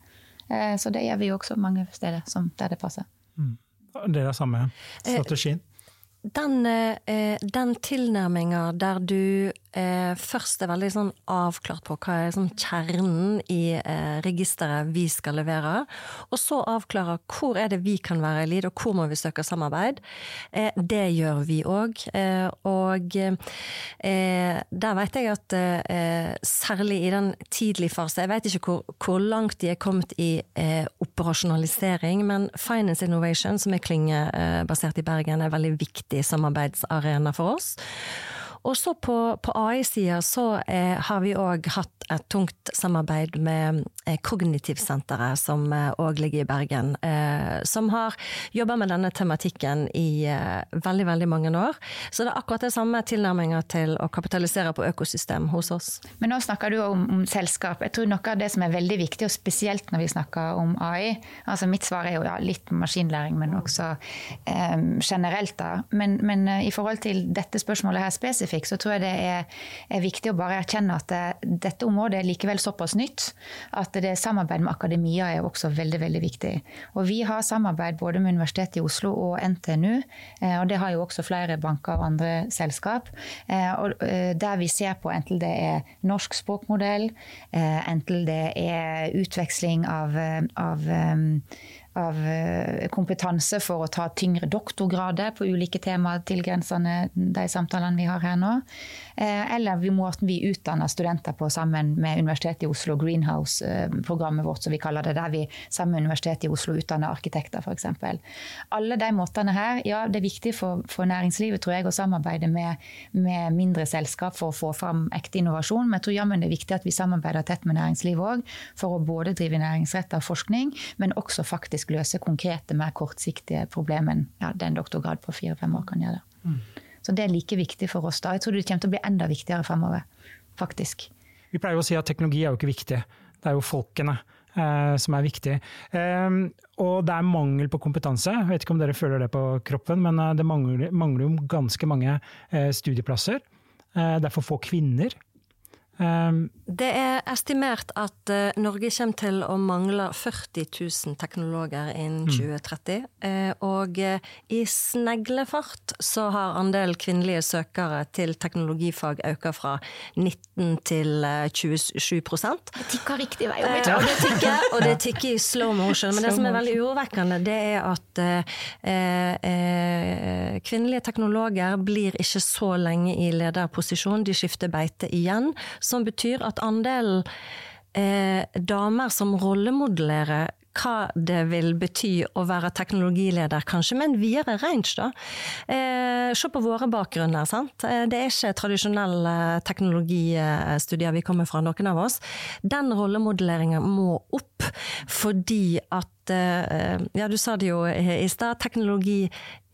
Eh, så det gjør vi jo også mange steder der det passer. Mm. Det er det samme strategien? Den, eh, den tilnærminga der du eh, først er veldig sånn avklart på hva er sånn kjernen i eh, registeret vi skal levere, og så avklare hvor er det vi kan være i lid, og hvor må vi søke samarbeid. Eh, det gjør vi òg. Eh, og eh, der vet jeg at særlig i den tidlige fase Jeg vet ikke hvor, hvor langt de er kommet i operasjonalisering, men Finance Innovation, som er klyngebasert i Bergen, er veldig viktig samarbeidsarena for oss. Og så på, på AI-sida så eh, har vi òg hatt et tungt samarbeid med eh, Kognitivsenteret, som òg eh, ligger i Bergen. Eh, som har jobba med denne tematikken i veldig, veldig mange år. Så det er akkurat det samme tilnærminga til å kapitalisere på økosystem hos oss. Men nå snakker du om, om, selskap. Jeg tror noe av det som er veldig viktig, og spesielt når vi snakker om AI altså Mitt svar er jo ja, litt maskinlæring, men også eh, generelt. da. Men, men i forhold til dette spørsmålet her spesifikt, spesifikk, så tror jeg det er, er viktig å bare erkjenne at det, dette området er likevel såpass nytt at det samarbeid med akademia er også veldig veldig viktig. Og Vi har samarbeid både med Universitetet i Oslo og NTNU, eh, og det har jo også flere banker og andre selskap. Eh, og eh, der vi ser på enten det er norsk språkmodell, enten det er utveksling av, av av eh, kompetanse for å ta tyngre doktorgrader på ulike temaer tilgrensende de samtalene vi har her nå. Eller eller måten vi utdanner studenter på sammen med Universitetet i Oslo, Greenhouse-programmet vårt som vi kaller det, der vi sammen med Universitetet i Oslo utdanner arkitekter f.eks. Alle de måtene her, ja det er viktig for, for næringslivet tror jeg, å samarbeide med, med, mindre selskap for å få fram ekte innovasjon, men jeg tror jammen det er viktig at vi samarbeider tett med næringslivet òg, for å både drive næringsrettet forskning, men også faktisk faktisk løse konkrete, mer kortsiktige problemer ja, den en doktorgrad på fire-fem år kan gjøre. Mm. Så det er like viktig for oss da. Jeg tror det kommer til å bli enda viktigere fremover, faktisk. Vi pleier å si at teknologi er jo ikke viktig, det er jo folkene. Eh, som er viktig. Eh, og det er mangel på kompetanse. Jeg vet ikke om dere føler det på kroppen, men eh, det mangler, mangler jo ganske mange eh, studieplasser. Eh, det er for få kvinner det er estimert at uh, Norge kommer til å mangle 40 000 teknologer innen mm. 2030. Uh, og uh, i sneglefart så har andelen kvinnelige søkere til teknologifag økt fra 19 til 27% Det tikker riktig vei. og, det tikker, og det tikker i slow motion. Men det som er veldig urovekkende, det er at kvinnelige teknologer blir ikke så lenge i lederposisjon. De skifter beite igjen som betyr at andelen eh, damer som rollemodellerer hva det vil bety å være teknologileder, kanskje med en videre range, da. Eh, se på våre bakgrunner, sant. Eh, det er ikke tradisjonelle teknologistudier vi kommer fra, noen av oss. Den rollemodelleringen må opp fordi at eh, ja, du sa det jo i stad, teknologi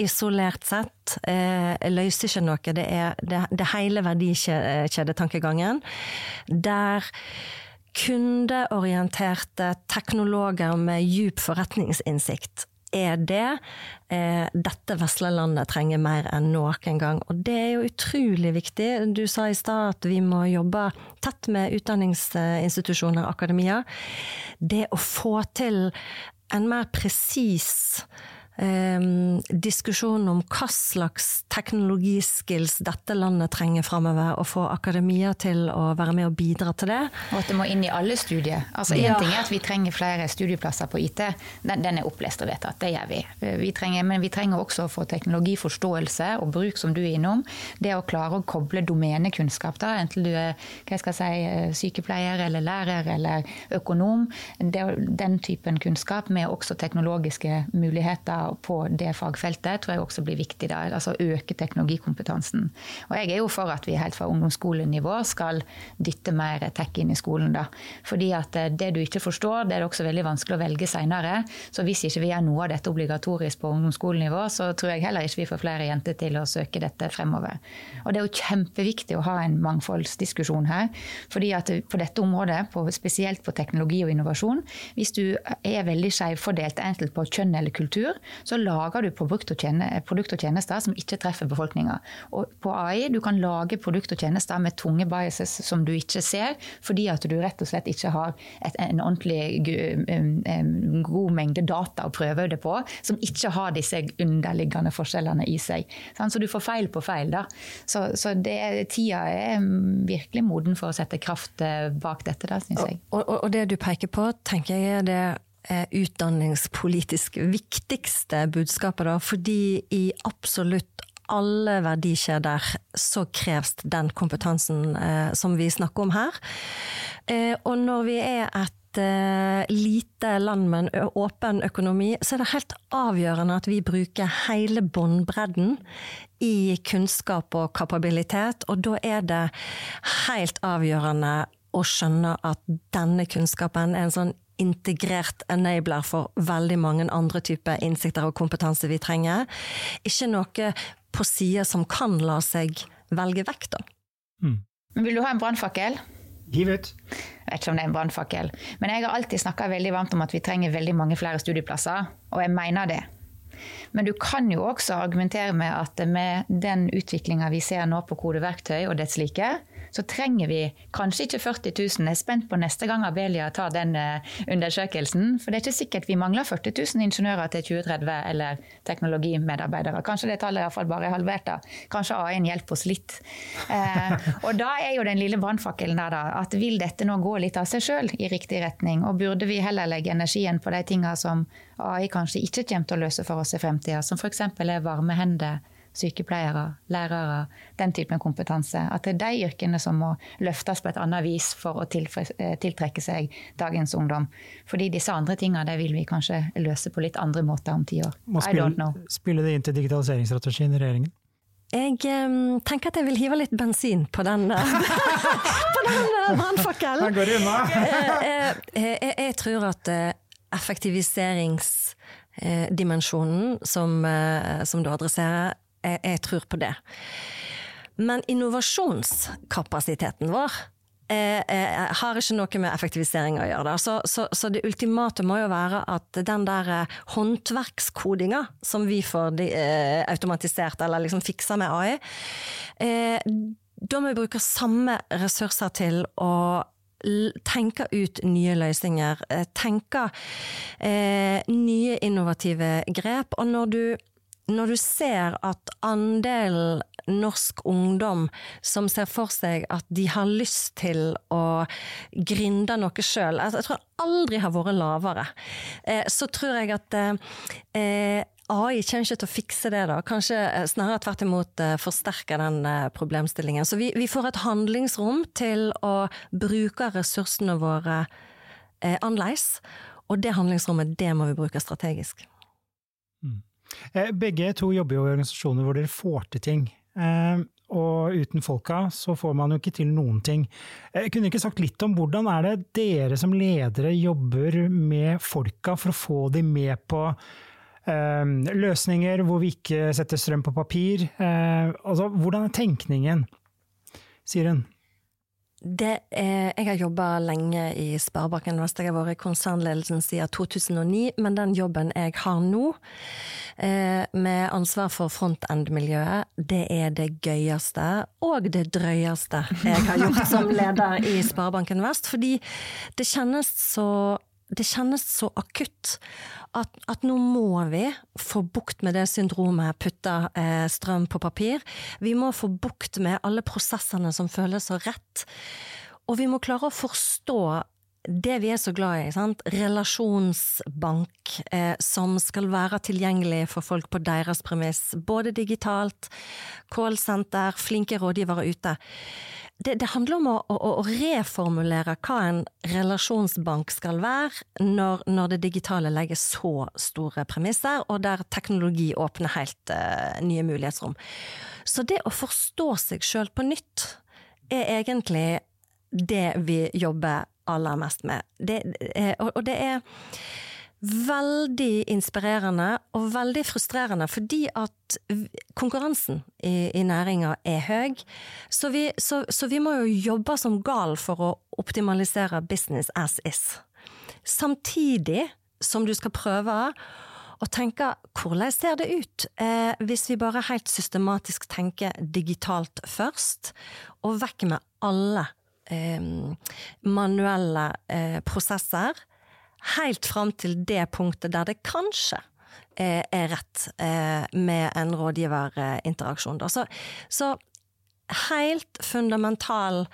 isolert sett eh, løser ikke noe. Det er det, det hele verdikjedetankegangen. Der kundeorienterte teknologer med djup forretningsinnsikt er det eh, dette vesle landet trenger mer enn noen gang. Og det er jo utrolig viktig. Du sa i stad at vi må jobbe tett med utdanningsinstitusjoner, og akademia. Det å få til en mer presis eh, diskusjon om hva slags teknologiskills dette landet trenger framover, og få akademia til å være med og bidra til det. Og at det må inn i alle studier. Altså Én ja. ting er at vi trenger flere studieplasser på IT, den, den er opplest og vedtatt, det gjør vi. vi trenger, men vi trenger også å få teknologiforståelse og bruk, som du er innom. Det å klare å koble domenekunnskap, da, enten du er hva skal jeg si, sykepleier eller lærer eller økonom, det, den typen kunnskap med også teknologiske muligheter på det fagfeltet tror jeg også blir viktig. Da, altså Øke teknologikompetansen. Og Jeg er jo for at vi helt fra ungdomsskolenivå skal dytte mer tech inn i skolen. da. Fordi at eh, det du ikke forstår, det er det også veldig vanskelig å velge seinere. Så hvis ikke vi gjør noe av dette obligatorisk på ungdomsskolenivå, så tror jeg heller ikke vi får flere jenter til å søke dette fremover. Og det er jo kjempeviktig å ha en mangfoldsdiskusjon her. fordi at på dette området, på, spesielt på teknologi og innovasjon, hvis du er veldig skjevfordelt enten på kjønn eller kultur, så lager du produkt og, tjenester som ikke treffer befolkninga. Og på AI du kan lage produkt og tjenester med tunge biases som du ikke ser, fordi at du rett og slett ikke har et, en ordentlig god mengde data å prøve det på, som ikke har disse underliggende forskjellene i seg. Så du får feil på feil. da. Så, så det, tida er virkelig moden for å sette kraft eh, bak dette, da, syns jeg. Og, og, og det du peker på, tenker jeg er det utdanningspolitisk viktigste budskapet, da, fordi i absolutt alle verdikjeder så kreves den kompetansen eh, som vi snakker om her. Eh, og når vi er et eh, lite land med en åpen økonomi, så er det helt avgjørende at vi bruker hele båndbredden i kunnskap og kapabilitet, og da er det helt avgjørende å skjønne at denne kunnskapen er en sånn integrert enabler for veldig mange andre typer innsikter og kompetanse vi trenger. Ikke noe på sida som kan la seg velge vekk, da. Mm. Vil du ha en brannfakkel? Hiv ut. Jeg vet ikke om det er en brannfakkel. Men jeg har alltid snakka veldig varmt om at vi trenger veldig mange flere studieplasser, og jeg mener det. Men du kan jo også argumentere med at med den utviklinga vi ser nå på kodeverktøy og dets like, så trenger vi kanskje ikke 40 000. Jeg er spent på neste gang Abelia tar den eh, undersøkelsen. For det er ikke sikkert vi mangler 40 000 ingeniører til 2030 eller teknologimedarbeidere. Kanskje det tallet iallfall bare er halvert. da. Kanskje AI-en hjelper oss litt. Eh, og da er jo den lille brannfakkelen der da, at vil dette nå gå litt av seg sjøl i riktig retning? Og burde vi heller legge energien på de tinga som AI kanskje ikke kommer til å løse for oss i fremtida, som f.eks. er varme hender sykepleiere, lærere, den typen kompetanse. At det er de yrkene som må løftes på et annet vis for å eh, tiltrekke seg dagens ungdom. Fordi disse andre tingene det vil vi kanskje løse på litt andre måter om ti år. Må spille, spille det inn til digitaliseringsstrategien i regjeringen? Jeg um, tenker at jeg vil hive litt bensin på den, uh, på den går unna! jeg, jeg, jeg tror at effektiviseringsdimensjonen som, som du adresserer, jeg, jeg tror på det. Men innovasjonskapasiteten vår eh, eh, har ikke noe med effektivisering å gjøre. Så, så, så, det ultimate må jo være at den der eh, håndverkskodinga som vi får de, eh, automatisert eller liksom fiksa med AI, eh, da må vi bruke samme ressurser til å tenke ut nye løsninger. Eh, tenke nye innovative grep. Og når du, når du ser at andelen norsk ungdom som ser for seg at de har lyst til å grinde noe sjøl. Altså, jeg tror aldri har vært lavere. Eh, så tror jeg at eh, AI kommer ikke til å fikse det, da. Kanskje eh, snarere tvert imot forsterke den problemstillingen. Så vi, vi, får et handlingsrom til å bruke ressursene våre annerledes. Og det handlingsrommet, det må vi bruke strategisk. Mm. Begge to jobber jo i organisasjoner hvor dere får til ting. Eh, og uten folka så får man jo ikke til noen ting. Jeg kunne ikke sagt litt om hvordan er det dere som ledere jobber med folka for å få dem med på eh, løsninger hvor vi ikke setter strøm på papir? Eh, altså, hvordan er tenkningen? Siren? Er, jeg har jobba lenge i Sparebanken Vest. Jeg har vært i konsernledelsen siden 2009, men den jobben jeg har nå, eh, med ansvar for front-end-miljøet, det er det gøyeste og det drøyeste jeg har gjort som leder i Sparebanken Vest. Fordi det kjennes så det kjennes så akutt at, at, nå må vi få bukt med det syndromet putta eh, strøm på papir. Vi må få bukt med alle prosessene som føles så rett. Og vi må klare å forstå det vi er så glad i, sant? relasjonsbank eh, som skal være tilgjengelig for folk på deres premiss, både digitalt, callsenter, flinke rådgivere ute det, det, handler om å, å, å, reformulere hva en relasjonsbank skal være når, når, det digitale legger så store premisser, og der teknologi åpner helt uh, nye mulighetsrom. Så det å forstå seg sjøl på nytt er egentlig det vi jobber aller mest med. Det, og, og det er veldig inspirerende og veldig frustrerende, fordi at konkurransen i, i næringa er høy. Så vi, så, så vi, må jo jobbe som gal for å optimalisere business as is. Samtidig som du skal prøve å tenke hvordan ser det ut eh, hvis vi bare helt systematisk tenker digitalt først, og vekk med alle eh, manuelle eh, prosesser helt fram til det punktet der det kanskje er rett eh, med en rådgiverinteraksjon. Så, så helt fundamental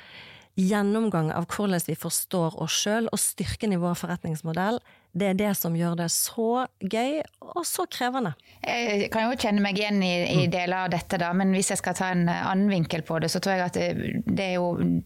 gjennomgang av hvordan vi forstår oss sjøl og styrken i vår forretningsmodell det er det som gjør det så gøy og så krevende. Jeg kan jo kjenne meg igjen i, i mm. deler av dette, da, men hvis jeg skal ta en annen vinkel på det, så tror jeg at det, det er jo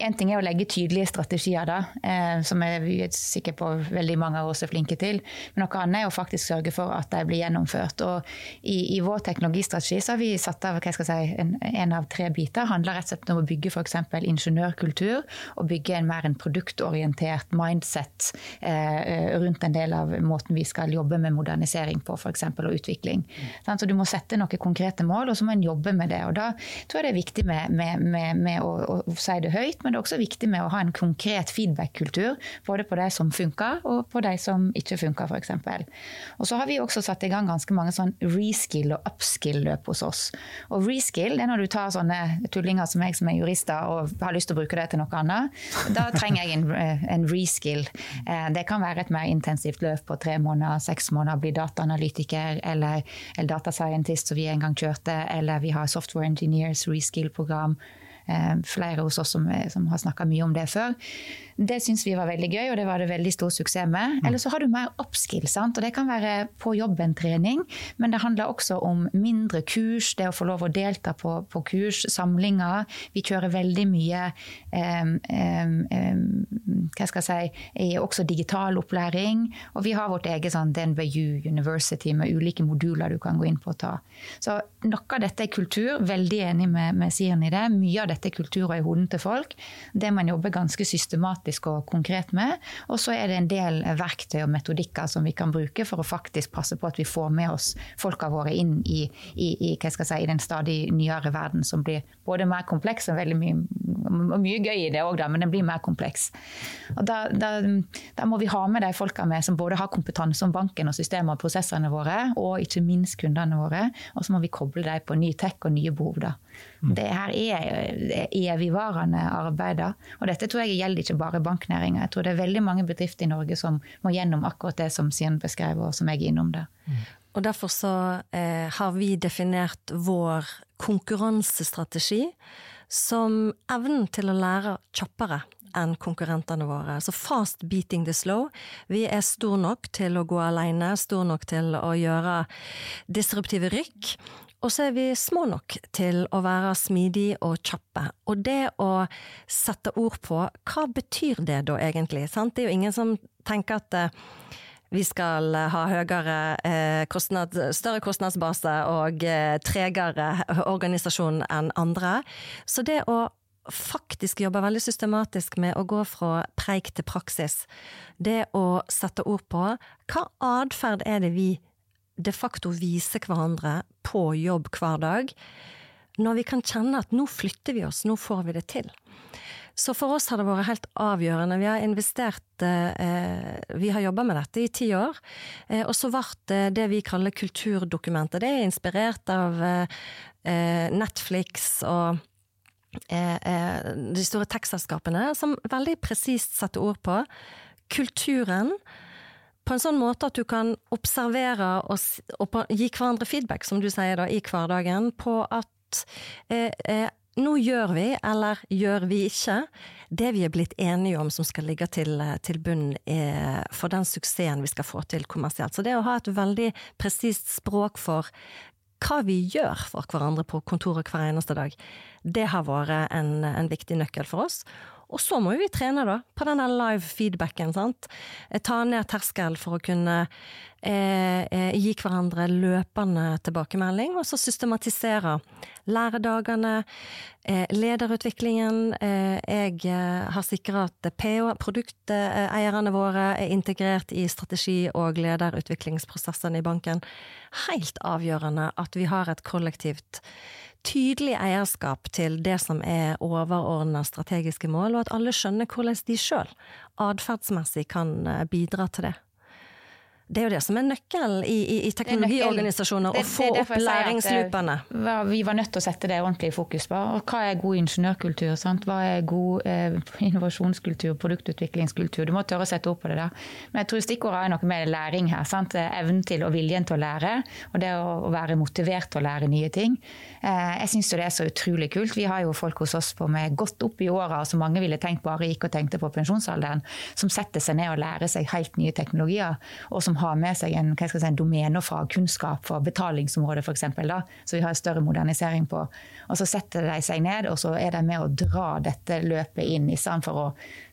Én ting er å legge tydelige strategier, da, eh, som jeg er sikker på veldig mange av oss er flinke til. Men noe annet er å faktisk sørge for at de blir gjennomført. Og i, i vår teknologistrategi så har vi satt av hva jeg si, en, en av tre biter. handler rett og slett om å bygge f.eks. ingeniørkultur, og bygge en mer en produktorientert mindset. Eh, rundt en del av måten vi skal jobbe med modernisering på, f.eks. og utvikling. Mm. Så Du må sette noen konkrete mål, og så må en jobbe med det. og Da tror jeg det er viktig med, med, med, med å, å, si det høyt, men det er også viktig med å ha en konkret feedback-kultur. Både på de som funker, og på de som ikke funker, f.eks. Og så har vi også satt i gang ganske mange sånn reskill- og upskill-løp hos oss. Og reskill det er når du tar sånne tullinger som meg som er jurister og har lyst til å bruke det til noe annet. Da trenger jeg en, en reskill. Eh, det kan være et mer intensivt løp på tre måneder, seks måneder, bli dataanalytiker eller, eller data scientist som vi en gang kjørte, eller vi har software engineers reskill-program. Eh, flere hos oss som, som har snakka mye om det før. Det syns vi var veldig gøy, og det var det veldig stor suksess med. Mm. Eller så har du mer upskill, sant? og det kan være på jobben-trening, men det handler også om mindre kurs, det å få lov å delta på, på kurs, samlinger. Vi kjører veldig mye eh, eh, hva skal jeg si, også digital opplæring. Og vi har vårt eget sånn DNBU University med ulike moduler du kan gå inn på og ta. Så noe av dette er kultur, veldig enig med, med Siren i det. Mye av dette er kultur og i hodene til folk. Det man jobber ganske systematisk og konkret med. Og så er det en del verktøy og metodikker som vi kan bruke for å faktisk passe på at vi får med oss folka våre inn i, i, i, si, i den stadig nyere verden som blir både mer kompleks og veldig mye mye gøy i det òg, men den blir mer kompleks. Og da, da, da, må vi ha med de folka med som både har kompetanse om banken og systemet og prosessene våre, og ikke minst kundene våre. Og så må vi koble dem på ny tech og nye behov. da. Mm. Det her er evigvarende arbeider. Og dette tror jeg gjelder ikke bare banknæringa. Jeg tror det er veldig mange bedrifter i Norge som må gjennom akkurat det som Sian beskrev, og som jeg er innom der. Mm. Og derfor så eh, har vi definert vår konkurransestrategi som evnen til å lære kjappere enn konkurrentene våre. Så fast beating the slow. Vi er stor nok til å gå alene, stor nok til å gjøre disruptive rykk. Og så er vi små nok til å være smidige og kjappe. Og det å sette ord på hva betyr det da egentlig? Sant? Det er jo ingen som tenker at eh, vi skal ha høyere eh, kostnad, større kostnadsbase og eh, tregere organisasjon enn andre. Så det å faktisk jobbe veldig systematisk med å gå fra preik til praksis, det å sette ord på hva atferd er det vi de facto viser hverandre på jobb hver dag, når vi kan kjenne at nå flytter vi oss, nå får vi det til. Så for oss har det vært helt avgjørende. Vi har investert eh, Vi har jobba med dette i ti år. Eh, og så ble det det vi kaller kulturdokumentet. Det er inspirert av eh, Netflix og de store tekstselskapene, som veldig presist setter ord på kulturen på en sånn måte at du kan observere og, og gi hverandre feedback, som du sier da, i hverdagen, på at eh, eh, nå gjør vi, eller gjør vi ikke, det vi er blitt enige om som skal ligge til, til bunn for den suksessen vi skal få til kommersielt. Så det å ha et veldig presist språk for hva vi gjør for hverandre på kontoret hver eneste dag, det har vært en, en viktig nøkkel for oss. Og så må vi trene da, på denne live feedbacken. sant? Eh, ta ned terskel for å kunne eh, eh, gi hverandre løpende tilbakemelding, og så systematisere læredagene, eh, lederutviklingen. Eh, jeg eh, har sikra at produkteierne våre, er integrert i strategi- og lederutviklingsprosessene i banken. Helt avgjørende at vi har et kollektivt tydelig eierskap til det som er overordna strategiske mål, og at alle skjønner hvordan de sjøl atferdsmessig kan eh, bidra til det. Det er jo det som er nøkkelen i, i, i teknologiorganisasjoner, å få opp læringsloopene. Eh, vi var nødt til å sette det ordentlig i fokus på. Hva er god ingeniørkultur? Sant? Hva er god eh, innovasjonskultur, produktutviklingskultur? Du må tørre å sette ord på det der. Men jeg tror stikkordet er noe med læring her. Sant? Evnen til og viljen til å lære, og det å, være motivert til å lære nye ting. Eh, jeg syns det er så utrolig kult. Vi har jo folk hos oss på med godt opp i åra, som mange ville tenkt bare gikk og tenkte på pensjonsalderen, som setter seg ned og lærer seg helt nye teknologier. og som har med seg en, hva skal si, en domenefagkunnskap for betalingsområdet f.eks. Så vi har en større modernisering på. Og så setter de seg ned og så er de med å dra dette løpet inn. I stedet for å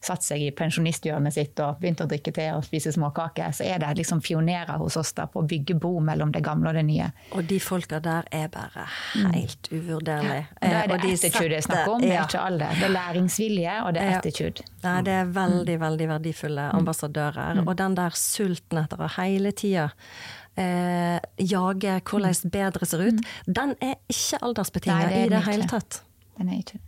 satt seg i pensjonisthjørnet sitt og begynt å drikke te og spise småkaker, så er det liksom pionerer hos oss da på å bygge bro mellom det gamle og det nye. Og de folka der er bare helt mm. uvurderlige. Ja, da er det de attitude det er snakk om, det er ikke alle. Det er læringsvilje, og det er attitude. Ja, det er veldig, veldig verdifulle mm. ambassadører. Mm. Og den der sulten etter å hele tida eh, jage hvordan mm. bedre ser ut, mm. den er ikke aldersbetinga i det hele tatt. Den er ikke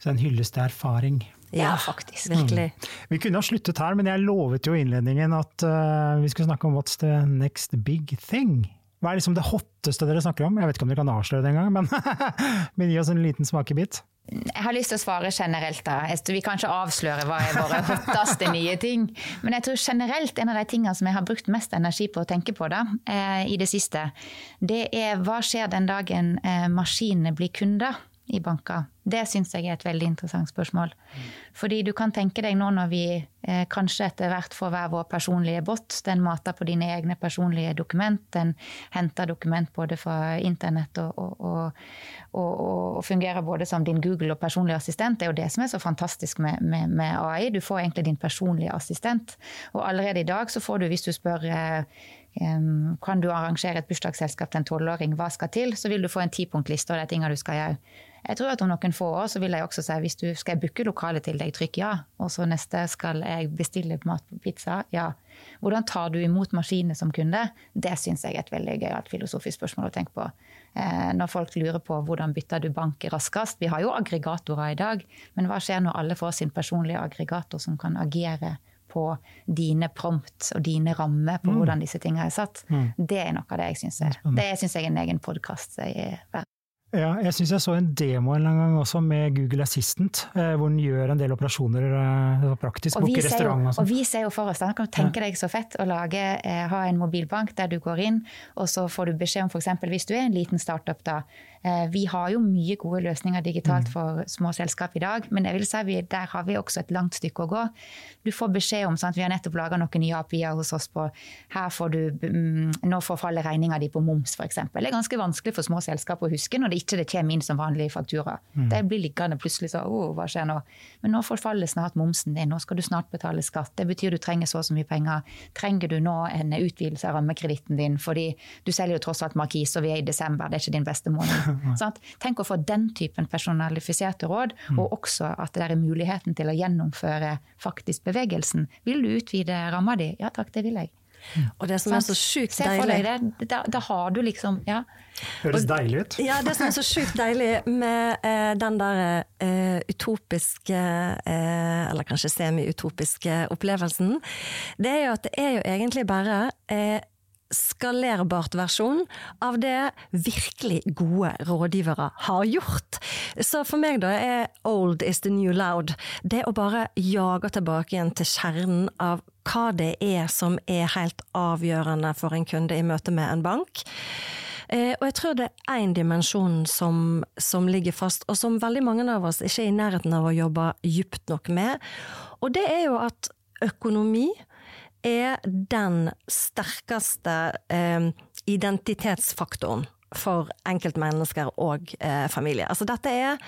Så en hyllest til erfaring. Ja, faktisk. Virkelig. Mm. Vi kunne ha sluttet her, men jeg lovet jo i innledningen at uh, vi skulle snakke om what's the next big thing. Hva er liksom det hotteste dere snakker om? Jeg vet ikke om dere kan avsløre det engang, men, men gi oss en liten smakebit. Jeg har lyst til å svare generelt. da. Vi kan ikke avsløre hva er våre hotteste nye ting. Men jeg tror generelt en av de tingene som jeg har brukt mest energi på å tenke på da, eh, i det siste, det er hva skjer den dagen eh, maskinene blir kunder i banker? Det syns jeg er et veldig interessant spørsmål. Fordi du kan tenke deg nå når vi eh, kanskje etter hvert får hver vår personlige bot, den mater på dine egne personlige dokument, den henter dokument både fra internett og, og, og, og, fungerer både som din Google og personlig assistent. Det er jo det som er så fantastisk med, med, med, AI. Du får egentlig din personlige assistent. Og allerede i dag så får du, hvis du spør eh, kan du arrangere et bursdagsselskap til en tolvåring, hva skal til? Så vil du få en tipunktliste av de tingene du skal gjøre Jeg tror at om noen få år så vil jeg også si hvis du skal jeg booke lokalet til deg, trykk ja. Og så neste skal jeg bestille mat på pizza, ja. Hvordan tar du imot maskiner som kunde? Det syns jeg er et veldig gøyalt filosofisk spørsmål å tenke på. Eh, når folk lurer på hvordan bytter du bank raskest. Vi har jo aggregatorer i dag, men hva skjer når alle får sin personlige aggregator som kan agere på dine prompt og dine rammer på mm. hvordan disse tingene er satt? Mm. Det er noe av det jeg syns er, det synes jeg er en egen podkast verdt. Ja, jeg syns jeg så en demo en gang også med Google Assistant, eh, hvor den gjør en del operasjoner eh, praktisk. Og vi, og jo, Og vi ser jo for oss, da kan du tenke deg så fett å lage, eh, ha en mobilbank der du går inn, og så får du beskjed om f.eks. hvis du er en liten startup, da. Eh, vi har jo mye gode løsninger digitalt mm. for små selskap i dag, men jeg vil si vi, der har vi også et langt stykke å gå. Du får beskjed om sant? Vi har nettopp laga noen nye API-er hos oss på her får du, mm, Nå forfaller regninga di på moms, f.eks. Det er ganske vanskelig for små selskap å huske når det ikke det kommer inn som vanlig faktura. Mm. Det blir liggende plutselig så oh, hva skjer nå? Men nå forfaller snart momsen din, nå skal du snart betale skatt. Det betyr du trenger så og så mye penger. Trenger du nå en utvidelse av rammekreditten din fordi du selger jo tross alt Markis og vi er i desember, det er ikke din beste måned. Tenk å få den typen personalifiserte råd, mm. og også at det er muligheten til å gjennomføre faktisk bevegelsen. Vil du utvide ramma di? Ja takk, det vil jeg. Og det som er så sjukt deilig da, da, har du liksom ja. Høres deilig ut. Ja, det som er så sjukt deilig med eh, den der eh, utopiske, eh, eller kanskje semi-utopiske opplevelsen, det er jo at det er jo egentlig bare eh, skalerbart versjon av det virkelig gode rådgivere har gjort. Så for meg da er old is the new loud. Det å bare jage tilbake igjen til kjernen av hva det er som er helt avgjørende for en kunde i møte med en bank. Eh, og jeg tror det er én dimensjon som, som, ligger fast, og som veldig mange av oss ikke er i nærheten av å jobbe dypt nok med. Og det er jo at økonomi er den sterkeste eh, identitetsfaktoren for enkeltmennesker og eh, familier. Altså dette er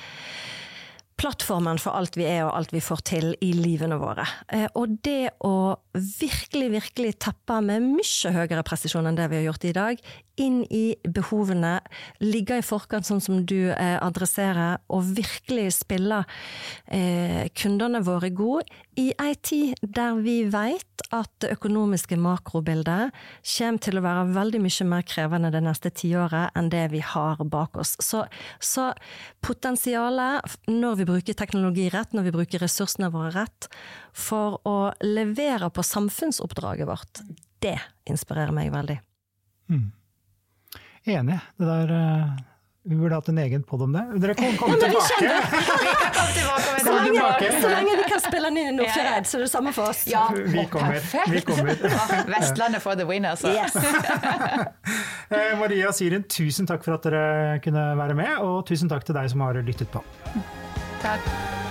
plattformen for alt vi er og alt vi får til i livene våre. Eh, og det å virkelig, virkelig teppe med mye høyere presisjon enn det vi har gjort i dag, inn i behovene, ligge i forkant sånn som du eh, adresserer, og virkelig spille eh, kundene våre gode i ei tid der vi vet at det økonomiske makrobildet kommer til å være veldig mye mer krevende det neste tiåret enn det vi har bak oss. Så, så potensialet, når vi bruker teknologi rett, når vi bruker ressursene våre rett, for å levere på samfunnsoppdraget vårt, det inspirerer meg veldig. Mm. Enig. Det der uh, Vi burde hatt en egen pod om det. Dere kan komme ja, tilbake! Så, lenge, så lenge vi kan spille den inn i Nordfjordeid, så er det samme for oss. Ja, vi kommer. Vi kommer. Vestlandet for the win, altså. Yes. Eh, Maria og Sirin, tusen takk for at dere kunne være med, og tusen takk til deg som har lyttet på. Takk.